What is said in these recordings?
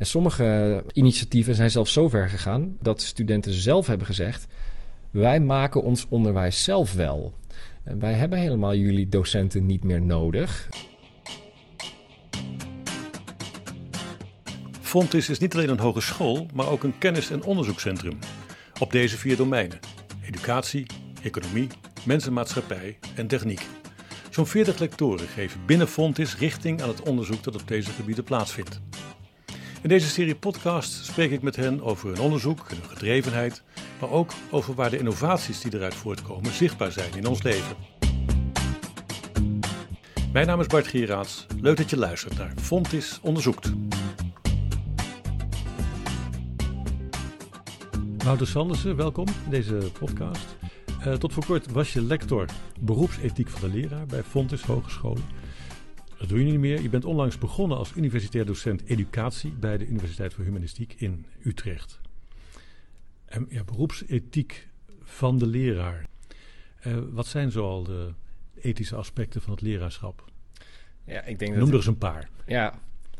En sommige initiatieven zijn zelfs zo ver gegaan dat studenten zelf hebben gezegd: wij maken ons onderwijs zelf wel. En wij hebben helemaal jullie docenten niet meer nodig. Fontis is niet alleen een hogeschool, maar ook een kennis- en onderzoekscentrum. Op deze vier domeinen: educatie, economie, mensenmaatschappij en techniek. Zo'n 40 lectoren geven binnen Fontis richting aan het onderzoek dat op deze gebieden plaatsvindt. In deze serie podcast spreek ik met hen over hun onderzoek hun gedrevenheid, maar ook over waar de innovaties die eruit voortkomen zichtbaar zijn in ons leven. Mijn naam is Bart Gieraats. Leuk dat je luistert naar Fontis Onderzoekt. Wouter Sandersen, welkom in deze podcast. Uh, tot voor kort was je lector beroepsethiek van de leraar bij Fontis Hogescholen. Dat doe je niet meer. Je bent onlangs begonnen als universitair docent educatie bij de Universiteit voor Humanistiek in Utrecht. En, ja, beroepsethiek van de leraar. Uh, wat zijn zoal de ethische aspecten van het leraarschap? Ja, ik denk Noem er eens een paar. Ja,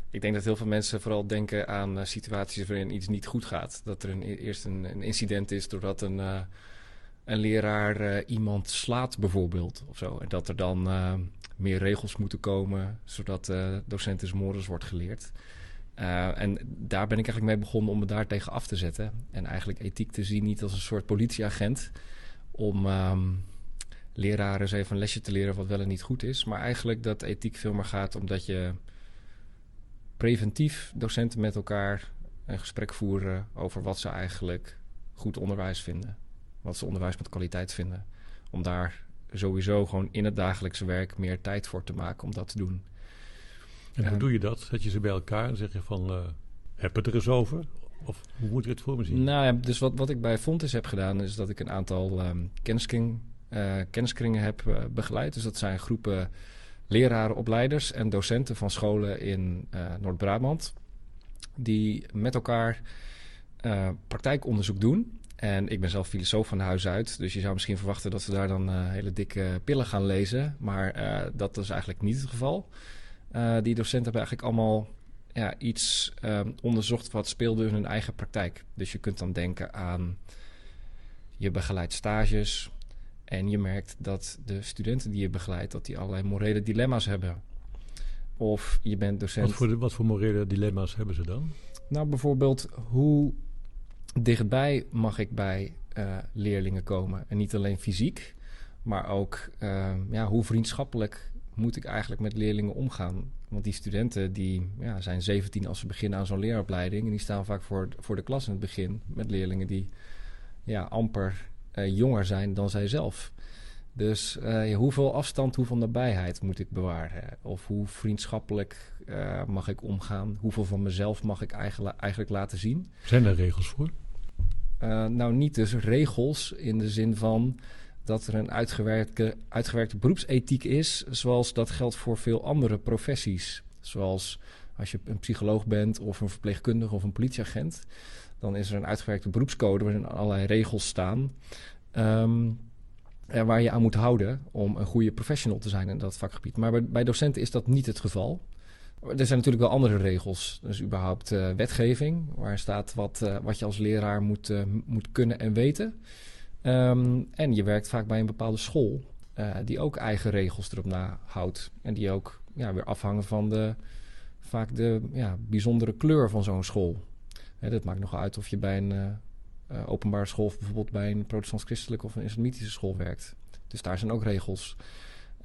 ik denk dat heel veel mensen vooral denken aan uh, situaties waarin iets niet goed gaat. Dat er een, eerst een, een incident is doordat een, uh, een leraar iemand slaat bijvoorbeeld. Of zo. En dat er dan meer regels moeten komen, zodat uh, docenten morgens wordt geleerd. En daar ben ik eigenlijk mee begonnen om me daar tegen af te zetten. En eigenlijk ethiek te zien niet als een soort politieagent om um, leraren even een lesje te leren wat wel en niet goed is. Maar eigenlijk dat ethiek veel meer gaat omdat je preventief docenten met elkaar een gesprek voeren over wat ze eigenlijk goed onderwijs vinden. Wat ze onderwijs met kwaliteit vinden. Om daar sowieso gewoon in het dagelijkse werk meer tijd voor te maken om dat te doen. En hoe doe je dat? Zet je ze bij elkaar en zeg je van, uh, heb het er eens over? Of hoe moet je het voor me zien? Nou ja, dus wat, wat ik bij Fontes heb gedaan, is dat ik een aantal um, kenniskring, uh, kenniskringen heb uh, begeleid. Dus dat zijn groepen leraren, opleiders en docenten van scholen in Noord-Brabant. Die met elkaar praktijkonderzoek doen. En ik ben zelf filosoof van huis uit. Dus je zou misschien verwachten dat ze daar dan uh, hele dikke pillen gaan lezen. Maar uh, dat is eigenlijk niet het geval. Uh, die docenten hebben eigenlijk allemaal ja, iets onderzocht wat speelde in hun eigen praktijk. Dus je kunt dan denken aan je begeleidt stages. En je merkt dat de studenten die je begeleidt, dat die allerlei morele dilemma's hebben. Of je bent docent. Wat voor, de, wat voor morele dilemma's hebben ze dan? Nou, bijvoorbeeld hoe dichtbij mag ik bij uh, leerlingen komen. En niet alleen fysiek, maar ook uh, ja, hoe vriendschappelijk moet ik eigenlijk met leerlingen omgaan. Want die studenten die, ja, zijn 17 als ze beginnen aan zo'n leeropleiding. En die staan vaak voor, voor de klas in het begin met leerlingen die ja, amper uh, jonger zijn dan zij zelf. Dus uh, hoeveel afstand, hoeveel nabijheid moet ik bewaren? Of hoe vriendschappelijk uh, mag ik omgaan? Hoeveel van mezelf mag ik eigenlijk, eigenlijk laten zien? Zijn er regels voor? Uh, nou, niet dus regels in de zin van dat er een uitgewerkte, uitgewerkte beroepsethiek is, zoals dat geldt voor veel andere professies. Zoals als je een psycholoog bent of een verpleegkundige of een politieagent, dan is er een uitgewerkte beroepscode waarin allerlei regels staan. Um, waar je aan moet houden om een goede professional te zijn in dat vakgebied. Maar bij, docenten is dat niet het geval. Er zijn natuurlijk wel andere regels. Dus überhaupt uh, wetgeving, waar staat wat, uh, wat je als leraar moet, moet kunnen en weten. Um, en je werkt vaak bij een bepaalde school, die ook eigen regels erop nahoudt. En die ook ja, weer afhangen van de, vaak de ja, bijzondere kleur van zo'n school. Hè, dat maakt nog uit of je bij een openbare school, bijvoorbeeld bij een protestants-christelijke of een islamitische school werkt. Dus daar zijn ook regels.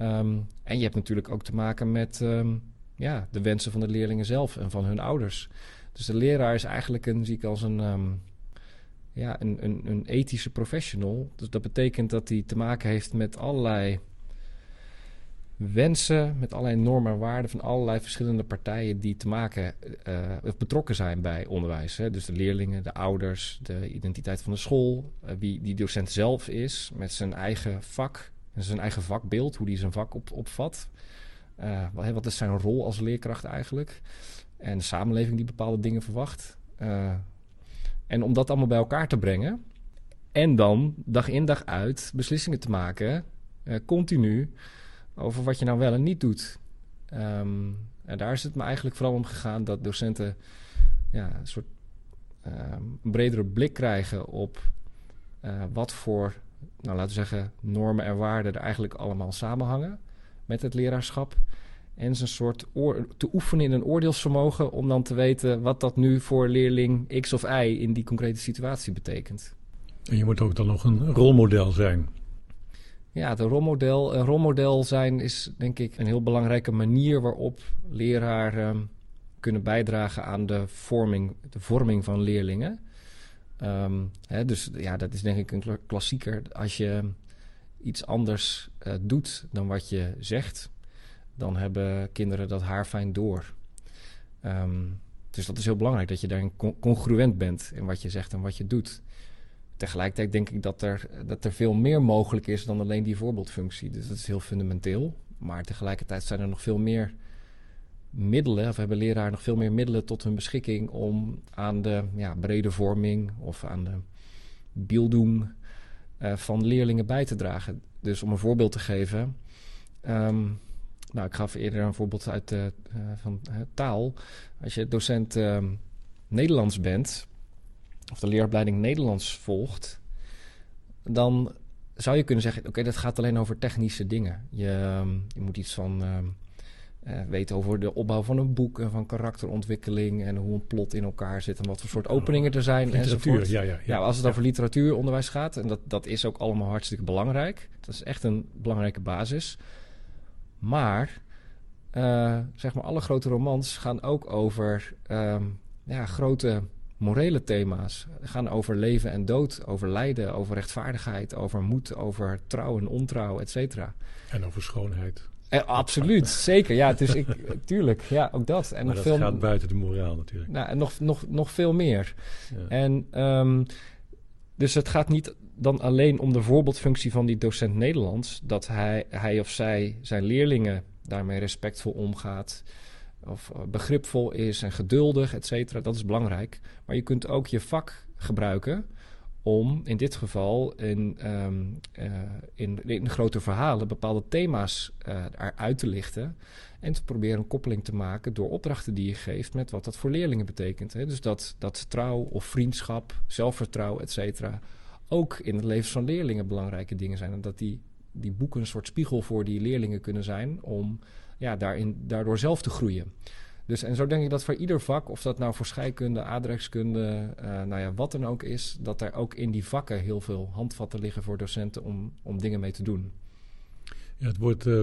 Um, en je hebt natuurlijk ook te maken met. Um, ja, de wensen van de leerlingen zelf en van hun ouders. Dus de leraar is eigenlijk een, zie ik als een, um, ja, een, een, een, ethische professional. Dus dat betekent dat hij te maken heeft met allerlei wensen, met allerlei normen en waarden van allerlei verschillende partijen die te maken uh, of betrokken zijn bij onderwijs. Hè. Dus de leerlingen, de ouders, de identiteit van de school, uh, wie die docent zelf is met zijn eigen vak zijn eigen vakbeeld, hoe die zijn vak op, opvat. Uh, wat is zijn rol als leerkracht eigenlijk? En de samenleving die bepaalde dingen verwacht. En om dat allemaal bij elkaar te brengen. En dan dag in dag uit beslissingen te maken. Continu. Over wat je nou wel en niet doet. Um, en daar is het me eigenlijk vooral om gegaan dat docenten ja, een soort ehm, een bredere blik krijgen op eh, wat voor, nou laten we zeggen, normen en waarden er eigenlijk allemaal samenhangen met het leraarschap. En ze een soort oor, te oefenen in een oordeelsvermogen om dan te weten wat dat nu voor leerling X of Y in die concrete situatie betekent. En je moet ook dan nog een rolmodel zijn. Ja, de rolmodel, een rolmodel zijn is denk ik een heel belangrijke manier waarop leraren kunnen bijdragen aan de vorming, de vorming van leerlingen. Ehm, hè, dus ja, dat is denk ik een klassieker. Als je iets anders uh, doet dan wat je zegt, dan hebben kinderen dat haar fijn door. Um, dus dat is heel belangrijk, dat je daarin congruent bent in wat je zegt en wat je doet. Tegelijkertijd denk ik dat er, dat er veel meer mogelijk is dan alleen die voorbeeldfunctie. Dus dat is heel fundamenteel. Maar tegelijkertijd zijn er nog veel meer middelen, of hebben leraren nog veel meer middelen tot hun beschikking om aan de ja, brede vorming of aan de beelding uh, van leerlingen bij te dragen. Dus om een voorbeeld te geven. Um, nou, ik gaf eerder een voorbeeld uit uh, van uh, taal. Als je docent ehm, Nederlands bent, of de leeropleiding Nederlands volgt, dan zou je kunnen zeggen: Oké, dat gaat alleen over technische dingen. Je, ehm, je moet iets van uh, weten over de opbouw van een boek en van karakterontwikkeling en hoe een plot in elkaar zit en wat voor soort openingen er zijn. Literatuur, ja, ja, ja, ja. als het over literatuuronderwijs gaat, en dat, dat is ook allemaal hartstikke belangrijk. Dat is echt een belangrijke basis. Maar, uh, zeg maar, alle grote romans gaan ook over um, ja, grote morele thema's. gaan over leven en dood, over lijden, over rechtvaardigheid, over moed, over trouw en ontrouw, et cetera. En over schoonheid. Eh, absoluut, zeker. Ja, dus ik, tuurlijk, ja, ook dat. En maar nog dat veel, gaat buiten de moraal natuurlijk. Nou, en nog, nog, nog veel meer. Ja. En um, dus het gaat niet dan alleen om de voorbeeldfunctie van die docent Nederlands, dat hij, hij of zij zijn leerlingen daarmee respectvol omgaat, of eh, begripvol is en geduldig, et cetera. Dat is belangrijk. Maar je kunt ook je vak gebruiken om in dit geval in, um, uh, in, in grote verhalen bepaalde thema's uh, eruit te lichten. En te proberen een koppeling te maken door opdrachten die je geeft met wat dat voor leerlingen betekent. Hè. Dus dat, dat trouw of vriendschap, zelfvertrouwen, et cetera, ook in het leven van leerlingen belangrijke dingen zijn. En dat die, die boeken een soort spiegel voor die leerlingen kunnen zijn om ja, daarin, daardoor zelf te groeien. Dus en zo denk ik dat voor ieder vak, of dat nou voor scheikunde, aardrijkskunde, uh, nou ja, wat dan ook is, dat er ook in die vakken heel veel handvatten liggen voor docenten om, om dingen mee te doen. Ja, het woord uh,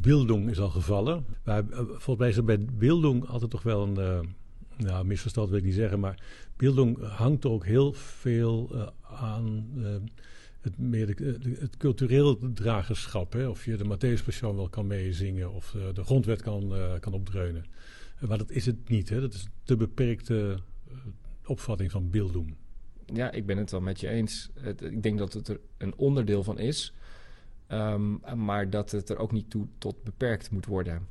bildung is al gevallen. Maar uh, volgens mij is er bij bildung altijd toch wel een nou, misverstand wil ik niet zeggen, maar bildung hangt ook heel veel aan het, meer het cultureel dragerschap. Hè? Of je de Matthäus wel kan meezingen of de grondwet kan, kan opdreunen. Maar dat is het niet, hè? Dat is de beperkte uh, opvatting van beelddoen. Ja, ik ben het wel met je eens. Ik denk dat het er een onderdeel van is, um, maar dat het er ook niet toe tot beperkt moet worden.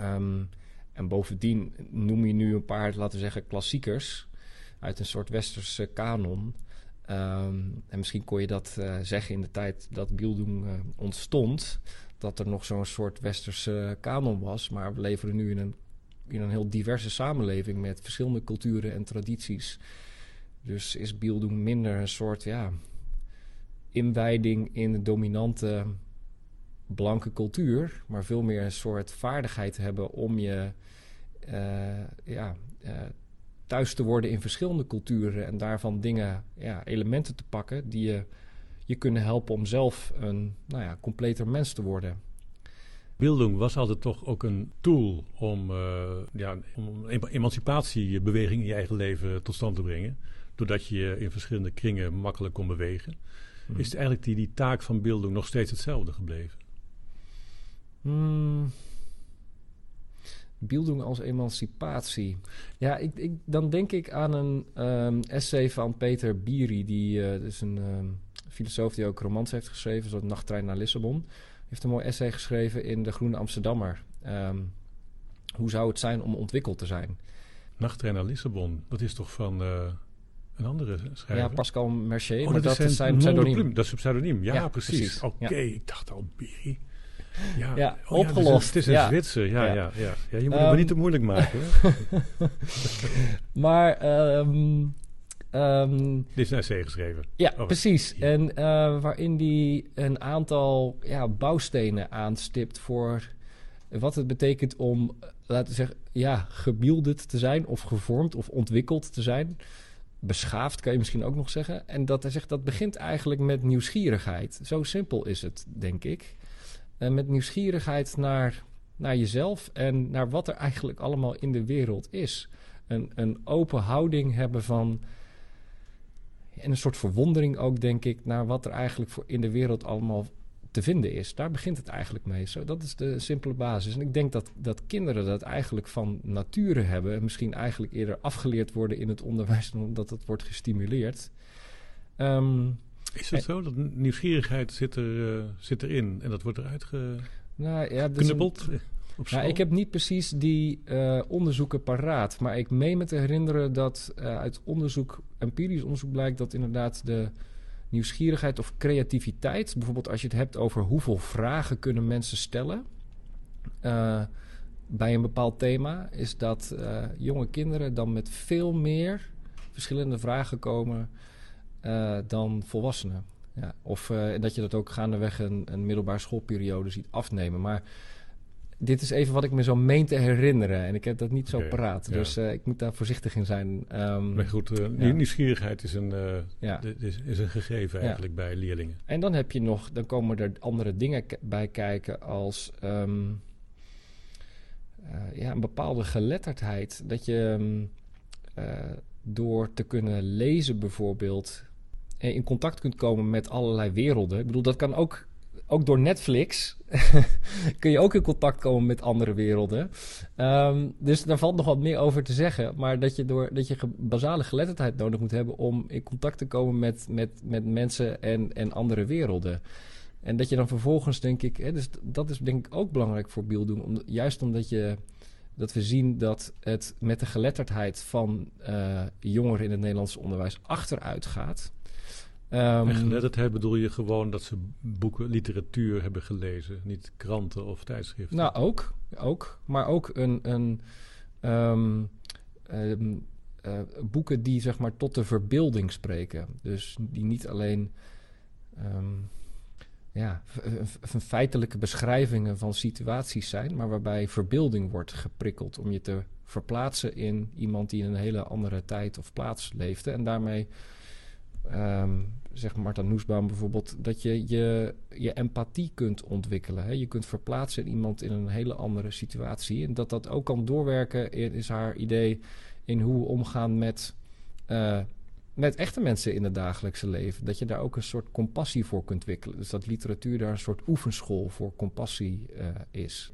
Um, en bovendien noem je nu een paar, laten we zeggen, klassiekers uit een soort westerse kanon. Um, en misschien kon je dat uh, zeggen in de tijd dat Bildung uh, ontstond, dat er nog zo'n soort westerse kanon was. Maar we leven nu in een in een heel diverse samenleving met verschillende culturen en tradities. Dus is Bildung minder een soort ja, inwijding in de dominante blanke cultuur, maar veel meer een soort vaardigheid hebben om je uh, ja, thuis te worden in verschillende culturen en daarvan dingen, ja, elementen te pakken die je, je kunnen helpen om zelf een nou ja, completer mens te worden. Bildung was altijd toch ook een tool om, uh, ja, om emancipatiebeweging in je eigen leven tot stand te brengen. Doordat je je in verschillende kringen makkelijk kon bewegen. Hmm. Is het eigenlijk die, die taak van Bildung nog steeds hetzelfde gebleven? Hmm. Bildung als emancipatie. Ja, ik, ik, dan denk ik aan een um, essay van Peter Biri, die uh, is een um, filosoof die ook romans heeft geschreven, zoals Nachttrein naar Lissabon heeft een mooi essay geschreven in De Groene Amsterdammer. Um, hoe zou het zijn om ontwikkeld te zijn? Nachttrein naar Lissabon, dat is toch van uh, een andere schrijver? Ja, Pascal Mercier. Oh, maar dat, dat, is zijn, pseudoniem. Dat is een pseudoniem, ja, ja precies. Oké, okay, ja. ik dacht al, Biri. Ja, ja oh opgelost. het is een, het is een Zwitser, ja, ja. Ja, ja, ja. Je moet um, het me niet te moeilijk maken. maar... Um, Um, Dit is naar C geschreven. Ja, oh, precies. En uh, waarin die een aantal ja, bouwstenen aanstipt voor wat het betekent om, laten we zeggen, ja, te zijn of gevormd of ontwikkeld te zijn. Beschaafd kan je misschien ook nog zeggen. En dat hij zegt dat begint eigenlijk met nieuwsgierigheid. Zo simpel is het, denk ik. En met nieuwsgierigheid naar, naar jezelf en naar wat er eigenlijk allemaal in de wereld is. Een, een open houding hebben van en een soort verwondering ook, denk ik, naar wat er eigenlijk voor in de wereld allemaal te vinden is. Daar begint het eigenlijk mee. Zo, dat is de simpele basis. En ik denk dat, dat kinderen dat eigenlijk van nature hebben. En misschien eigenlijk eerder afgeleerd worden in het onderwijs dan dat wordt gestimuleerd. Um, is het zo? Dat nieuwsgierigheid zit, er, uh, zit erin en dat wordt eruit nou, ja? Nou, ik heb niet precies die uh, onderzoeken paraat. Maar ik meen me te herinneren dat uh, uit onderzoek, empirisch onderzoek blijkt dat inderdaad de nieuwsgierigheid of creativiteit, bijvoorbeeld als je het hebt over hoeveel vragen kunnen mensen stellen uh, bij een bepaald thema, is dat jonge kinderen dan met veel meer verschillende vragen komen dan volwassenen. Ja, of dat je dat ook gaandeweg een, een middelbare schoolperiode ziet afnemen. Maar dit is even wat ik me zo meen te herinneren. En ik heb dat niet zo okay, paraat. Dus uh, ik moet daar voorzichtig in zijn. Um, maar goed, uh, ja. nieuwsgierigheid is een, uh, ja. is, is, een gegeven eigenlijk bij leerlingen. En dan heb je nog, dan komen er andere dingen bij kijken als um, ja, een bepaalde geletterdheid. Dat je um, door te kunnen lezen bijvoorbeeld in contact kunt komen met allerlei werelden. Ik bedoel, dat kan ook ook door Netflix kun je ook in contact komen met andere werelden. Um, dus daar valt nog wat meer over te zeggen. Maar dat je, door, dat je basale geletterdheid nodig moet hebben om in contact te komen met, met, met mensen en, en andere werelden. En dat je dan vervolgens, denk ik, hè, dus dat is denk ik ook belangrijk voor Om, juist omdat je dat we zien dat het met de geletterdheid van uh, jongeren in het Nederlands onderwijs achteruit gaat. Um, en geletterdheid bedoel je gewoon dat ze boeken, literatuur hebben gelezen, niet kranten of tijdschriften? Nou, ook. ook maar ook een, een um, um, uh, boeken die zeg maar tot de verbeelding spreken. Dus die niet alleen ja, feitelijke beschrijvingen van situaties zijn, maar waarbij verbeelding wordt geprikkeld om je te verplaatsen in iemand die in een hele andere tijd of plaats leefde en daarmee um, zegt Marta Noesbaum bijvoorbeeld, dat je je, je empathie kunt ontwikkelen. Hè? Je kunt verplaatsen in iemand in een hele andere situatie. En dat dat ook kan doorwerken, is haar idee in hoe we omgaan met, uh, met echte mensen in het dagelijkse leven. Dat je daar ook een soort compassie voor kunt ontwikkelen. Dus dat literatuur daar een soort oefenschool voor compassie uh, is.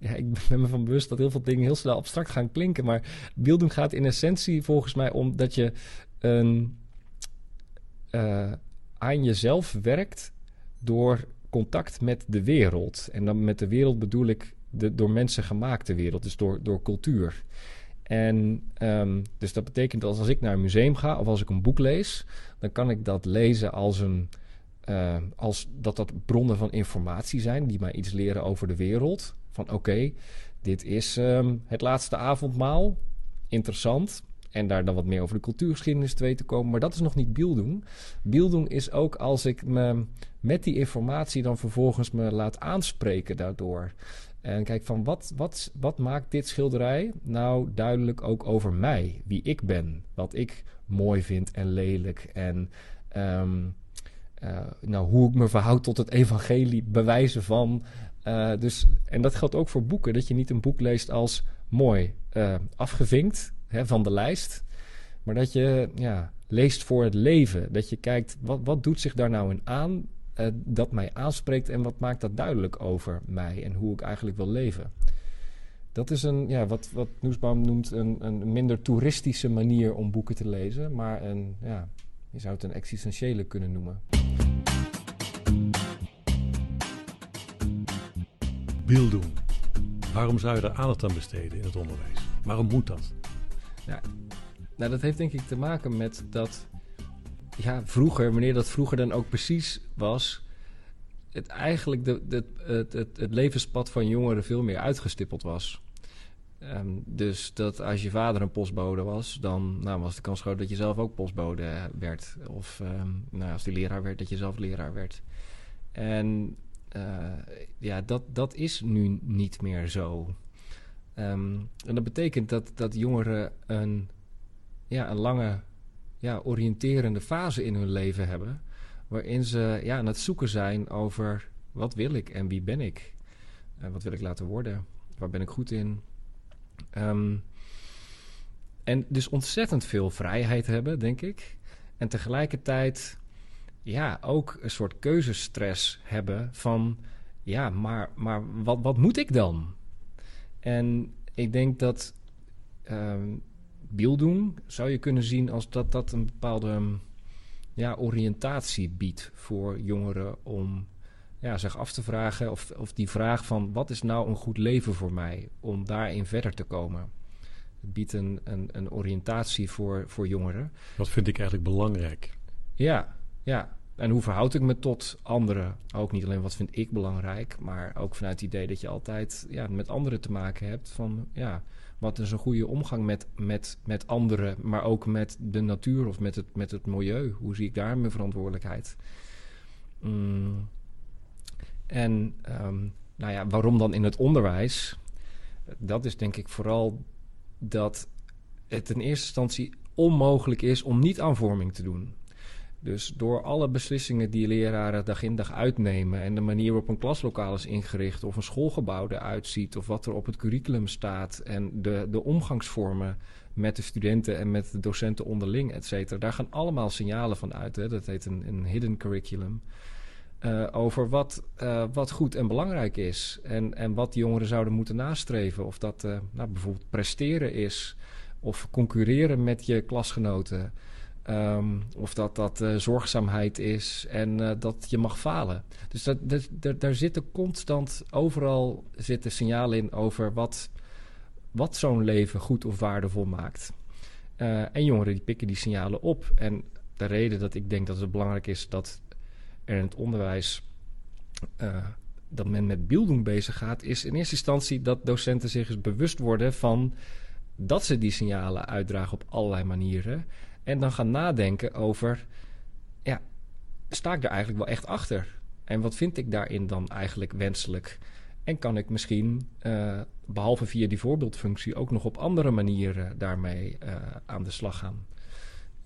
Ja, ik ben me van bewust dat heel veel dingen heel snel abstract gaan klinken. Maar beelding gaat in essentie volgens mij om dat je een uh, aan jezelf werkt door contact met de wereld. En dan met de wereld bedoel ik de door mensen gemaakte wereld, dus door, door cultuur. En um, dus dat betekent dat als ik naar een museum ga of als ik een boek lees, dan kan ik dat lezen als een. Uh, als dat dat bronnen van informatie zijn die mij iets leren over de wereld. Van oké, dit is um, het laatste avondmaal. Interessant en daar dan wat meer over de cultuurgeschiedenis te weten komen. Maar dat is nog niet Bieldoen. Bieldoen is ook als ik me met die informatie dan vervolgens me laat aanspreken daardoor. En kijk van wat, wat, wat maakt dit schilderij nou duidelijk ook over mij, wie ik ben, wat ik mooi vind en lelijk en um, uh, nou, hoe ik me verhoud tot het evangelie, bewijzen van. Uh, dus, en dat geldt ook voor boeken, dat je niet een boek leest als mooi uh, afgevinkt van de lijst. Maar dat je ja, leest voor het leven. Dat je kijkt, wat, wat doet zich daar nou in aan uh, dat mij aanspreekt en wat maakt dat duidelijk over mij en hoe ik eigenlijk wil leven. Dat is een, ja, wat, wat Noesbaum noemt een, een minder toeristische manier om boeken te lezen, maar een, ja, je zou het een existentiële kunnen noemen. Beelden. Waarom zou je er aandacht aan besteden in het onderwijs? Waarom moet dat? Nou, dat heeft denk ik te maken met dat. Ja, vroeger, wanneer dat vroeger dan ook precies was. het eigenlijk de, het, het, het levenspad van jongeren veel meer uitgestippeld was. Ehm, dus dat als je vader een postbode was, dan nou, was de kans groot dat je zelf ook postbode werd. Of ehm, nou, als die leraar werd, dat je zelf leraar werd. En uh, ja, dat, dat is nu niet meer zo. Um, en dat betekent dat, dat jongeren een, ja, een lange ja, oriënterende fase in hun leven hebben. Waarin ze ja, aan het zoeken zijn over wat wil ik en wie ben ik? En wat wil ik laten worden? Waar ben ik goed in? Um, en dus ontzettend veel vrijheid hebben, denk ik. En tegelijkertijd ja, ook een soort keuzestress hebben van... ja, maar, maar wat, wat moet ik dan? En ik denk dat um, zou je kunnen zien als dat dat een bepaalde ja, oriëntatie biedt voor jongeren om ja, zich af te vragen of, of die vraag van wat is nou een goed leven voor mij om daarin verder te komen. Het biedt een, een, een oriëntatie voor, voor jongeren. Wat vind ik eigenlijk belangrijk? Ja, ja. En hoe verhoud ik me tot anderen? Ook niet alleen wat vind ik belangrijk, maar ook vanuit het idee dat je altijd ja, met anderen te maken hebt. Van ja, wat is een goede omgang met, met, met anderen, maar ook met de natuur of met het, met het milieu? Hoe zie ik daar mijn verantwoordelijkheid? Mm. En um, nou ja, waarom dan in het onderwijs? Dat is denk ik vooral dat het in eerste instantie onmogelijk is om niet aan vorming te doen. Dus door alle beslissingen die leraren dag in dag uitnemen en de manier waarop een klaslokaal is ingericht of een schoolgebouw eruit ziet of wat er op het curriculum staat en de, de omgangsvormen met de studenten en met de docenten onderling, et cetera. Daar gaan allemaal signalen van uit. Hè. Dat heet een, een hidden curriculum. Uh, over wat, uh, wat goed en belangrijk is. En, en wat jongeren zouden moeten nastreven. Of dat uh, nou, bijvoorbeeld presteren is. Of concurreren met je klasgenoten. Um, of dat dat zorgzaamheid is en dat je mag falen. Dus dat, dat, daar zitten constant, overal zitten signalen in over wat, wat zo'n leven goed of waardevol maakt. en jongeren die pikken die signalen op. En de reden dat ik denk dat het belangrijk is dat er in het onderwijs dat men met beelding bezig gaat, is in eerste instantie dat docenten zich eens bewust worden van dat ze die signalen uitdragen op allerlei manieren. En dan gaan nadenken over, ja, sta ik daar eigenlijk wel echt achter? En wat vind ik daarin dan eigenlijk wenselijk? En kan ik misschien, uh, behalve via die voorbeeldfunctie, ook nog op andere manieren daarmee uh, aan de slag gaan?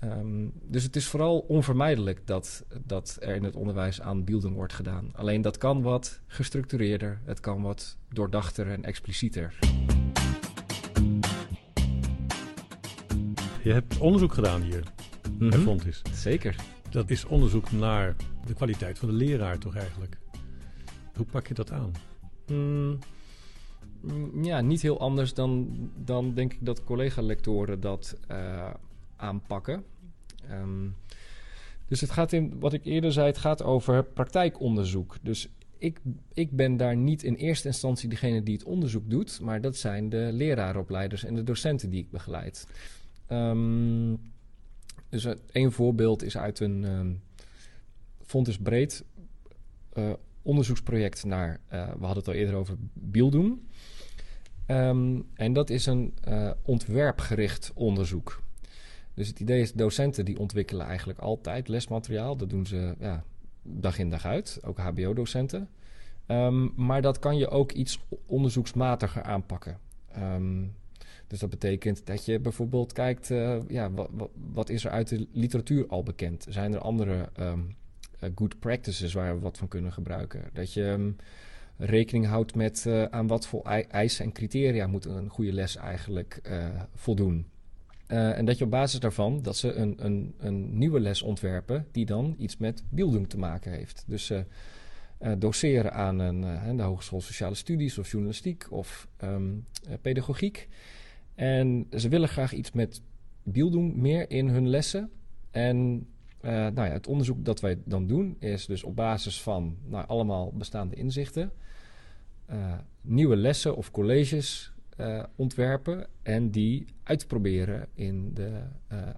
Um, dus het is vooral onvermijdelijk dat, dat er in het onderwijs aan beelding wordt gedaan. Alleen dat kan wat gestructureerder, het kan wat doordachter en explicieter. Je hebt onderzoek gedaan hier mm -hmm. bij Fontis. Zeker. Dat is onderzoek naar de kwaliteit van de leraar toch eigenlijk? Hoe pak je dat aan? Mm, ja, niet heel anders dan, dan denk ik dat collega-lectoren dat uh, aanpakken. Um, dus het gaat in, wat ik eerder zei, het gaat over praktijkonderzoek. Dus ik, ik ben daar niet in eerste instantie degene die het onderzoek doet, maar dat zijn de leraaropleiders en de docenten die ik begeleid. Um, dus een voorbeeld is uit een um, Fontes Breed uh, onderzoeksproject naar, uh, we hadden het al eerder over Bieldoen. Um, en dat is een ontwerpgericht onderzoek. Dus het idee is, docenten die ontwikkelen eigenlijk altijd lesmateriaal. Dat doen ze ja, dag in dag uit, ook hbo-docenten. Maar dat kan je ook iets onderzoeksmatiger aanpakken. Um, dus dat betekent dat je bijvoorbeeld kijkt, uh, ja, wat, wat, is er uit de literatuur al bekend? Zijn er andere um, uh, good practices waar we wat van kunnen gebruiken? Dat je rekening houdt met uh, aan wat voor eisen en criteria moet een goede les eigenlijk voldoen. En dat je op basis daarvan dat ze een, een, een nieuwe les ontwerpen die dan iets met beelding te maken heeft. Dus uh, doseren aan een, de Hogeschool Sociale Studies of Journalistiek of um, Pedagogiek. En ze willen graag iets met beelding meer in hun lessen. En nou ja, het onderzoek dat wij dan doen is dus op basis van nou, allemaal bestaande inzichten... nieuwe lessen of colleges uh, ontwerpen en die uitproberen in de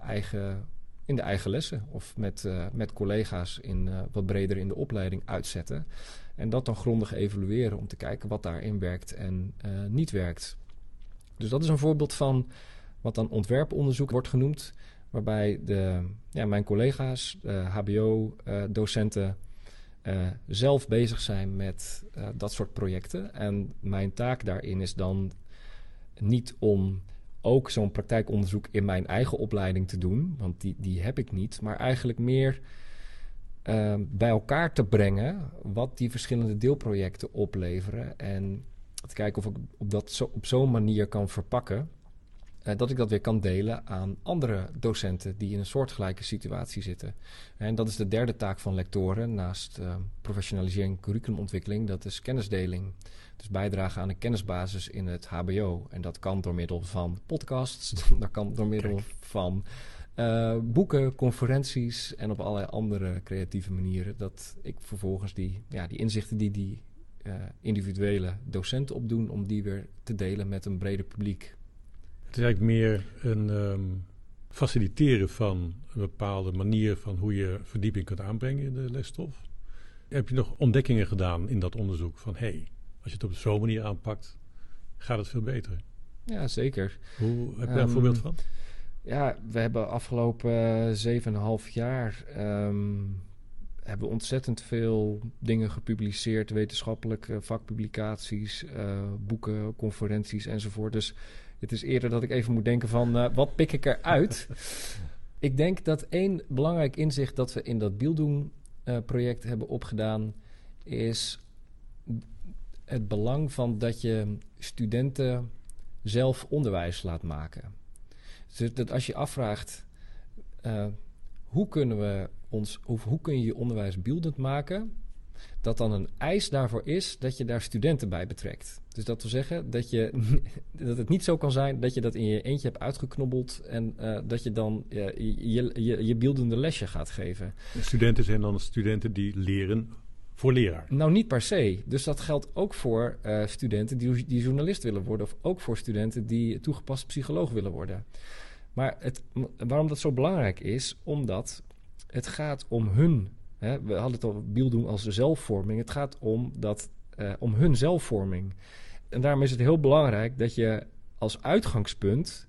eigen in de eigen lessen of met, met collega's in, wat breder in de opleiding uitzetten. En dat dan grondig evalueren om te kijken wat daarin werkt en niet werkt. Dus dat is een voorbeeld van wat dan ontwerponderzoek wordt genoemd, waarbij de, ja, mijn collega's, HBO-docenten, zelf bezig zijn met dat soort projecten. En mijn taak daarin is dan niet om ook zo'n praktijkonderzoek in mijn eigen opleiding te doen, want die, die heb ik niet, maar eigenlijk meer bij elkaar te brengen wat die verschillende deelprojecten opleveren en te kijken of ik op, dat zo, op zo'n manier kan verpakken. Uh, dat ik dat weer kan delen aan andere docenten die in een soortgelijke situatie zitten. En dat is de derde taak van lectoren naast uh, professionalisering en curriculumontwikkeling. Dat is kennisdeling. Dus bijdragen aan een kennisbasis in het HBO. En dat kan door middel van podcasts, dat kan door middel Kijk. van uh, boeken, conferenties en op allerlei andere creatieve manieren. Dat ik vervolgens die, ja, die inzichten die die uh, individuele docenten opdoen, om die weer te delen met een breder publiek. Het is eigenlijk meer een um, faciliteren van een bepaalde manier van hoe je verdieping kunt aanbrengen in de lesstof. Heb je nog ontdekkingen gedaan in dat onderzoek van hé, hey, als je het op zo'n manier aanpakt, gaat het veel beter? Ja, zeker. Hoe, heb je daar um, een voorbeeld van? Ja, we hebben afgelopen zeven en een half jaar um, hebben ontzettend veel dingen gepubliceerd, wetenschappelijke vakpublicaties, uh, boeken, conferenties enzovoort. Dus het is eerder dat ik even moet denken van uh, wat pik ik eruit? ik denk dat één belangrijk inzicht dat we in dat Bieldoen uh, project hebben opgedaan is het belang van dat je studenten zelf onderwijs laat maken. Dus dat als je afvraagt uh, hoe kunnen we ons, of hoe kun je je onderwijs beeldend maken, dat dan een eis daarvoor is dat je daar studenten bij betrekt. Dus dat wil zeggen dat, je, dat het niet zo kan zijn dat je dat in je eentje hebt uitgeknobbeld en uh, dat je dan uh, je, je, je beeldende lesje gaat geven. Studenten zijn dan studenten die leren voor leraar? Nou, niet per se. Dus dat geldt ook voor uh, studenten die, die journalist willen worden, of ook voor studenten die toegepast psycholoog willen worden. Maar het, waarom dat zo belangrijk is, omdat het gaat om hun. Hè, we hadden het al Biel als de zelfvorming. Het gaat om, dat, uh, om hun zelfvorming. En daarom is het heel belangrijk dat je als uitgangspunt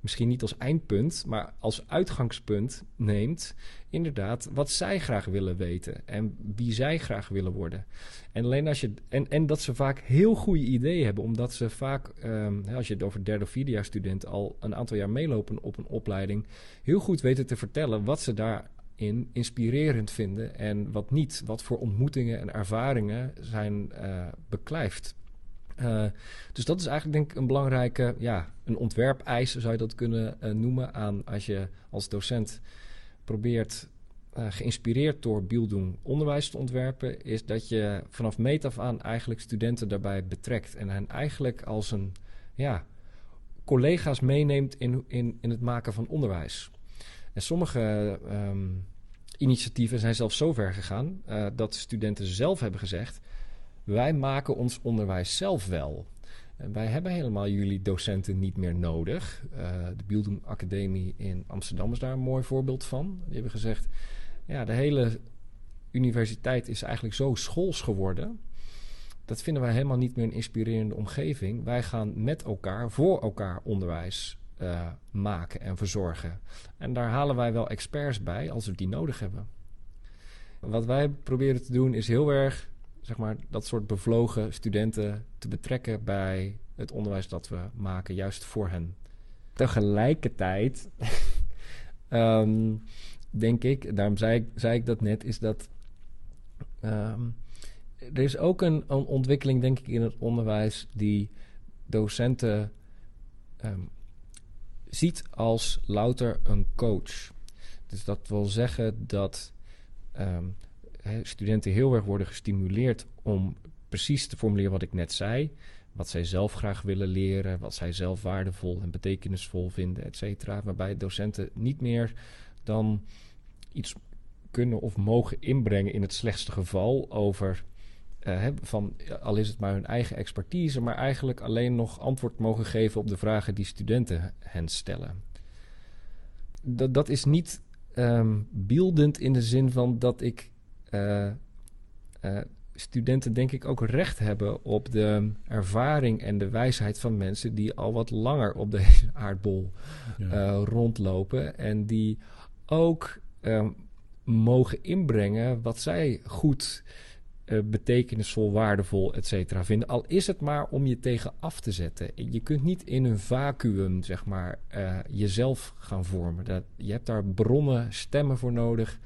misschien niet als eindpunt, maar als uitgangspunt neemt, inderdaad, wat zij graag willen weten en wie zij graag willen worden. En alleen als je, en, en dat ze vaak heel goede ideeën hebben, omdat ze vaak, um, als je het over derde of vierde jaar studenten al een aantal jaar meelopen op een opleiding, heel goed weten te vertellen wat ze daarin inspirerend vinden en wat niet, wat voor ontmoetingen en ervaringen zijn uh, beklijft. Uh, dus dat is eigenlijk denk ik een belangrijke, ja, een ontwerpeis zou je dat kunnen uh, noemen aan als je als docent probeert uh, geïnspireerd door Bieldoen onderwijs te ontwerpen, is dat je vanaf meet af aan eigenlijk studenten daarbij betrekt en hen eigenlijk als een, ja, collega's meeneemt in, in, in het maken van onderwijs. En sommige um, initiatieven zijn zelfs zo ver gegaan dat studenten zelf hebben gezegd wij maken ons onderwijs zelf wel. Wij hebben helemaal jullie docenten niet meer nodig. Uh, de Bieldoen Academie in Amsterdam is daar een mooi voorbeeld van. Die hebben gezegd, ja, de hele universiteit is eigenlijk zo schools geworden. Dat vinden wij helemaal niet meer een inspirerende omgeving. Wij gaan met elkaar, voor elkaar onderwijs uh, maken en verzorgen. En daar halen wij wel experts bij als we die nodig hebben. Wat wij proberen te doen is heel erg zeg maar, dat soort bevlogen studenten te betrekken bij het onderwijs dat we maken, juist voor hen. Tegelijkertijd, um, denk ik, daarom zei ik, zei ik dat net, is dat. Um, er is ook een, een, ontwikkeling, denk ik, in het onderwijs die docenten um, ziet als louter een coach. Dus dat wil zeggen dat studenten heel erg worden gestimuleerd om precies te formuleren wat ik net zei. Wat zij zelf graag willen leren, wat zij zelf waardevol en betekenisvol vinden, et cetera. Waarbij docenten niet meer dan iets kunnen of mogen inbrengen in het slechtste geval over uh, van al is het maar hun eigen expertise, maar eigenlijk alleen nog antwoord mogen geven op de vragen die studenten hen stellen. Dat, dat is niet um, beeldend in de zin van dat ik studenten denk ik ook recht hebben op de ervaring en de wijsheid van mensen die al wat langer op deze aardbol rondlopen en die ook um, mogen inbrengen wat zij goed uh, betekenisvol, waardevol, et cetera vinden. Al is het maar om je tegen af te zetten. Je kunt niet in een vacuüm, zeg maar, uh, jezelf gaan vormen. Dat, je hebt daar bronnen, stemmen voor nodig...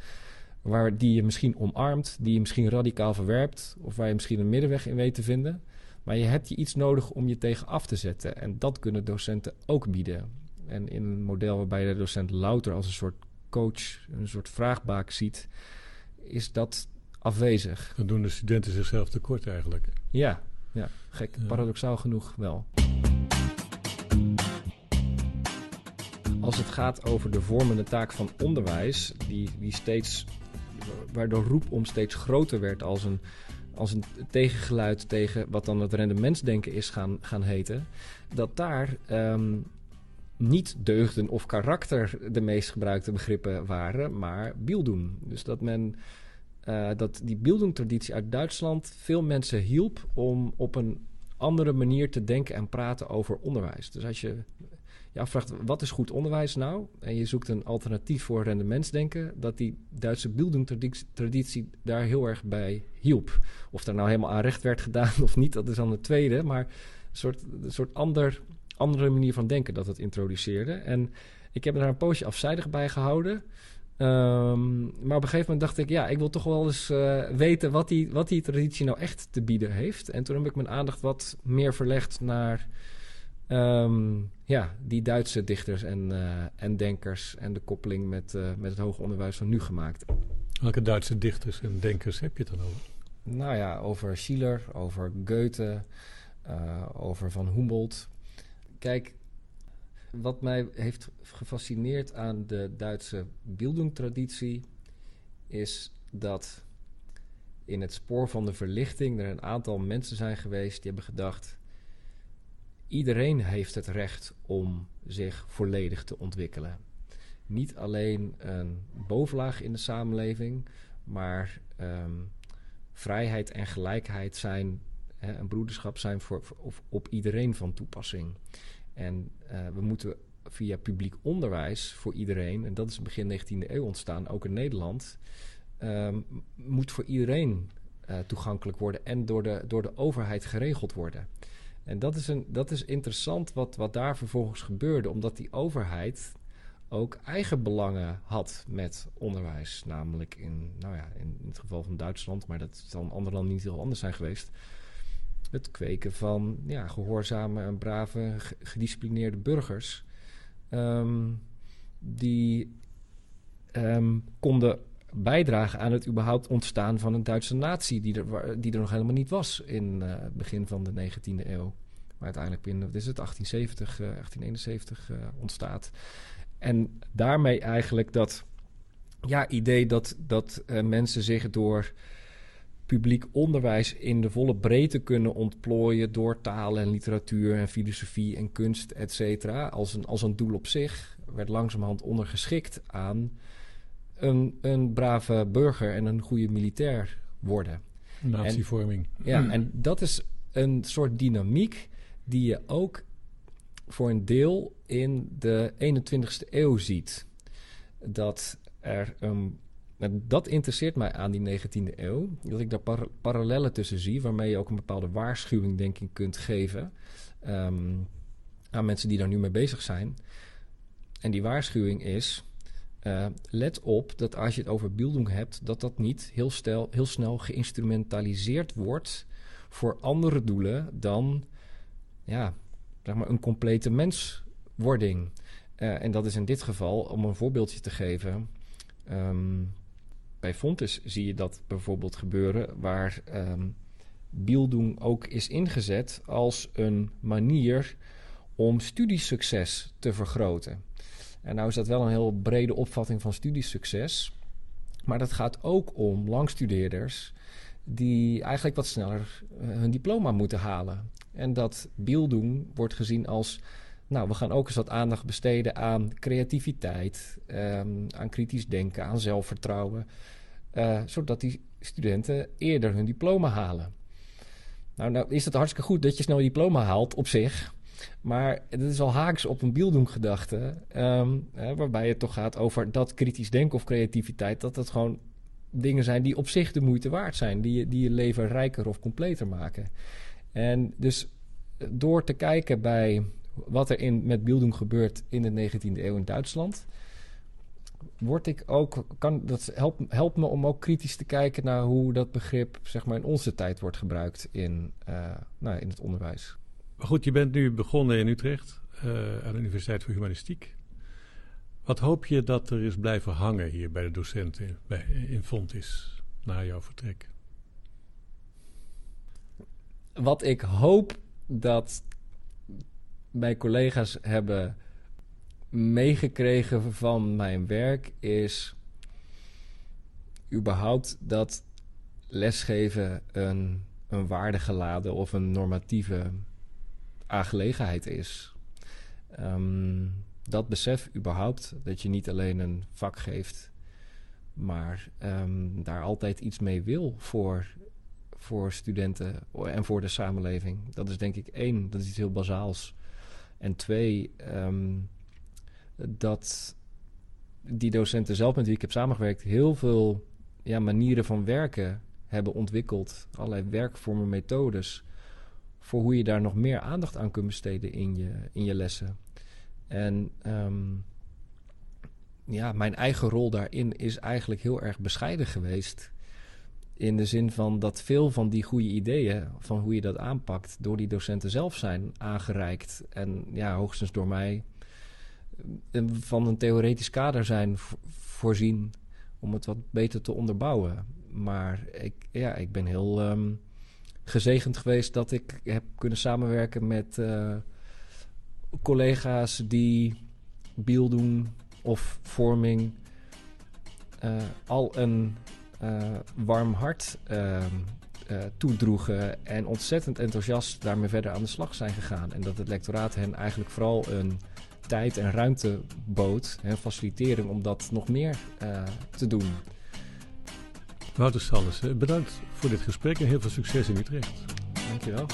Waar die je misschien omarmt, die je misschien radicaal verwerpt... of waar je misschien een middenweg in weet te vinden... Maar je hebt je iets nodig om je tegen af te zetten. En dat kunnen docenten ook bieden. En in een model waarbij de docent louter als een soort coach, een soort vraagbaak ziet, is dat afwezig. Dan doen de studenten zichzelf tekort eigenlijk. Ja, ja gek. Paradoxaal genoeg wel. Als het gaat over de vormende taak van onderwijs, die, die steeds, waardoor roep om steeds groter werd als een, als een tegengeluid tegen wat dan het rendementsdenken is gaan, gaan heten, dat daar um, niet deugden of karakter de meest gebruikte begrippen waren, maar bieldoen. Dus dat men uh, dat die Bildung-traditie uit Duitsland veel mensen hielp om op een andere manier te denken en praten over onderwijs. Dus als je je afvraagt wat is goed onderwijs nou en je zoekt een alternatief voor rendementsdenken, dat die Duitse Bildung-traditie daar heel erg bij hielp. Of daar nou helemaal aan recht werd gedaan of niet, dat is dan het tweede, maar een soort, een soort ander, andere manier van denken dat het introduceerde. En ik heb daar een poosje afzijdig bij gehouden. Um, maar op een gegeven moment dacht ik, ja, ik wil toch wel eens uh, weten wat die, wat die traditie nou echt te bieden heeft. En toen heb ik mijn aandacht wat meer verlegd naar um, ja, die Duitse dichters en, uh, en denkers en de koppeling met, uh, met het hoger onderwijs van nu gemaakt. Welke Duitse dichters en denkers heb je het dan over? Nou ja, over Schiller, over Goethe, over Van Humboldt. Kijk, wat mij heeft gefascineerd aan de Duitse Bildung-traditie is dat in het spoor van de verlichting er een aantal mensen zijn geweest die hebben gedacht: iedereen heeft het recht om zich volledig te ontwikkelen. Niet alleen een bovenlaag in de samenleving, maar um, vrijheid en gelijkheid zijn, hè, en broederschap zijn voor, voor, op iedereen van toepassing. En uh, we moeten via publiek onderwijs voor iedereen, en dat is begin 19e eeuw ontstaan, ook in Nederland, um, moet voor iedereen uh, toegankelijk worden en door de, door de overheid geregeld worden. En dat is, een, dat is interessant wat, wat daar vervolgens gebeurde, omdat die overheid ook eigen belangen had met onderwijs. Namelijk in, nou ja, in het geval van Duitsland, maar dat zal in andere landen niet heel anders zijn geweest het kweken van ja, gehoorzame en brave, gedisciplineerde burgers. Um, die um, konden bijdragen aan het überhaupt ontstaan van een Duitse natie, die er, die er nog helemaal niet was in het begin van de 19e eeuw. Maar uiteindelijk binnen, wat is het, 1870, uh, 1871 uh, ontstaat. En daarmee eigenlijk dat ja, idee dat, dat mensen zich door publiek onderwijs in de volle breedte kunnen ontplooien door taal en literatuur en filosofie en kunst, et cetera, als een, als een doel op zich, werd langzamerhand ondergeschikt aan een, een brave burger en een goede militair worden. Natievorming. Ja, en dat is een soort dynamiek die je ook voor een deel in de 21ste eeuw ziet. Dat er een en dat interesseert mij aan die 19e eeuw. Dat ik daar par parallellen tussen zie, waarmee je ook een bepaalde waarschuwing, denk ik, kunt geven um, aan mensen die daar nu mee bezig zijn. En die waarschuwing is: uh, let op dat als je het over Bildung hebt, dat dat niet heel, heel snel geïnstrumentaliseerd wordt voor andere doelen dan ja, zeg maar een complete menswording. Uh, en dat is in dit geval, om een voorbeeldje te geven. Um, bij Fontes zie je dat bijvoorbeeld gebeuren, waar um, ehm, ook is ingezet als een manier om studiesucces te vergroten. En nou is dat wel een heel brede opvatting van studiesucces, maar dat gaat ook om langstudeerders die eigenlijk wat sneller uh, hun diploma moeten halen. En dat Bildung wordt gezien als nou, we gaan ook eens wat aandacht besteden aan creativiteit, ehm, aan kritisch denken, aan zelfvertrouwen. Uh, zodat die studenten eerder hun diploma halen. Nou, nou is het hartstikke goed dat je snel je diploma haalt op zich. Maar het is al haaks op een Bildung-gedachte. Ehm, waarbij het toch gaat over dat kritisch denken of creativiteit. Dat het gewoon dingen zijn die op zich de moeite waard zijn. Die je, die je leven rijker of completer maken. En dus door te kijken bij wat er in, met Bildung gebeurt in de 19e eeuw in Duitsland word ik ook, kan, dat helpt, me om ook kritisch te kijken naar hoe dat begrip zeg maar, in onze tijd wordt gebruikt in, uh, nou, in het onderwijs. Goed, je bent nu begonnen in Utrecht uh, aan de Universiteit voor Humanistiek. Wat hoop je dat er is blijven hangen hier bij de docenten bij, in Fontis na jouw vertrek? Wat ik hoop dat mijn collega's hebben meegekregen van mijn werk is überhaupt dat lesgeven een, een waardegeladen of een normatieve aangelegenheid is. Ehm, dat besef überhaupt, dat je niet alleen een vak geeft, maar ehm, daar altijd iets mee wil voor, voor studenten en voor de samenleving. Dat is denk ik één, dat is iets heel bazaals. En twee, ehm, dat die docenten zelf met wie ik heb samengewerkt heel veel ja, manieren van werken hebben ontwikkeld. Allerlei werkvormen, methodes. Voor hoe je daar nog meer aandacht aan kunt besteden in je, in je lessen. En ehm, ja, mijn eigen rol daarin is eigenlijk heel erg bescheiden geweest. In de zin van dat veel van die goede ideeën, van hoe je dat aanpakt, door die docenten zelf zijn aangereikt. En ja, hoogstens door mij van een theoretisch kader zijn voorzien om het wat beter te onderbouwen. Maar ik, ja, ik ben heel um, gezegend geweest dat ik heb kunnen samenwerken met uh, collega's die biel doen of vorming uh, al een uh, warm hart toedroegen en ontzettend enthousiast daarmee verder aan de slag zijn gegaan. En dat het lectoraat hen eigenlijk vooral een tijd en ruimte bood en facilitering om dat nog meer te doen. Wouter Salles, bedankt voor dit gesprek en heel veel succes in Utrecht. Dankjewel.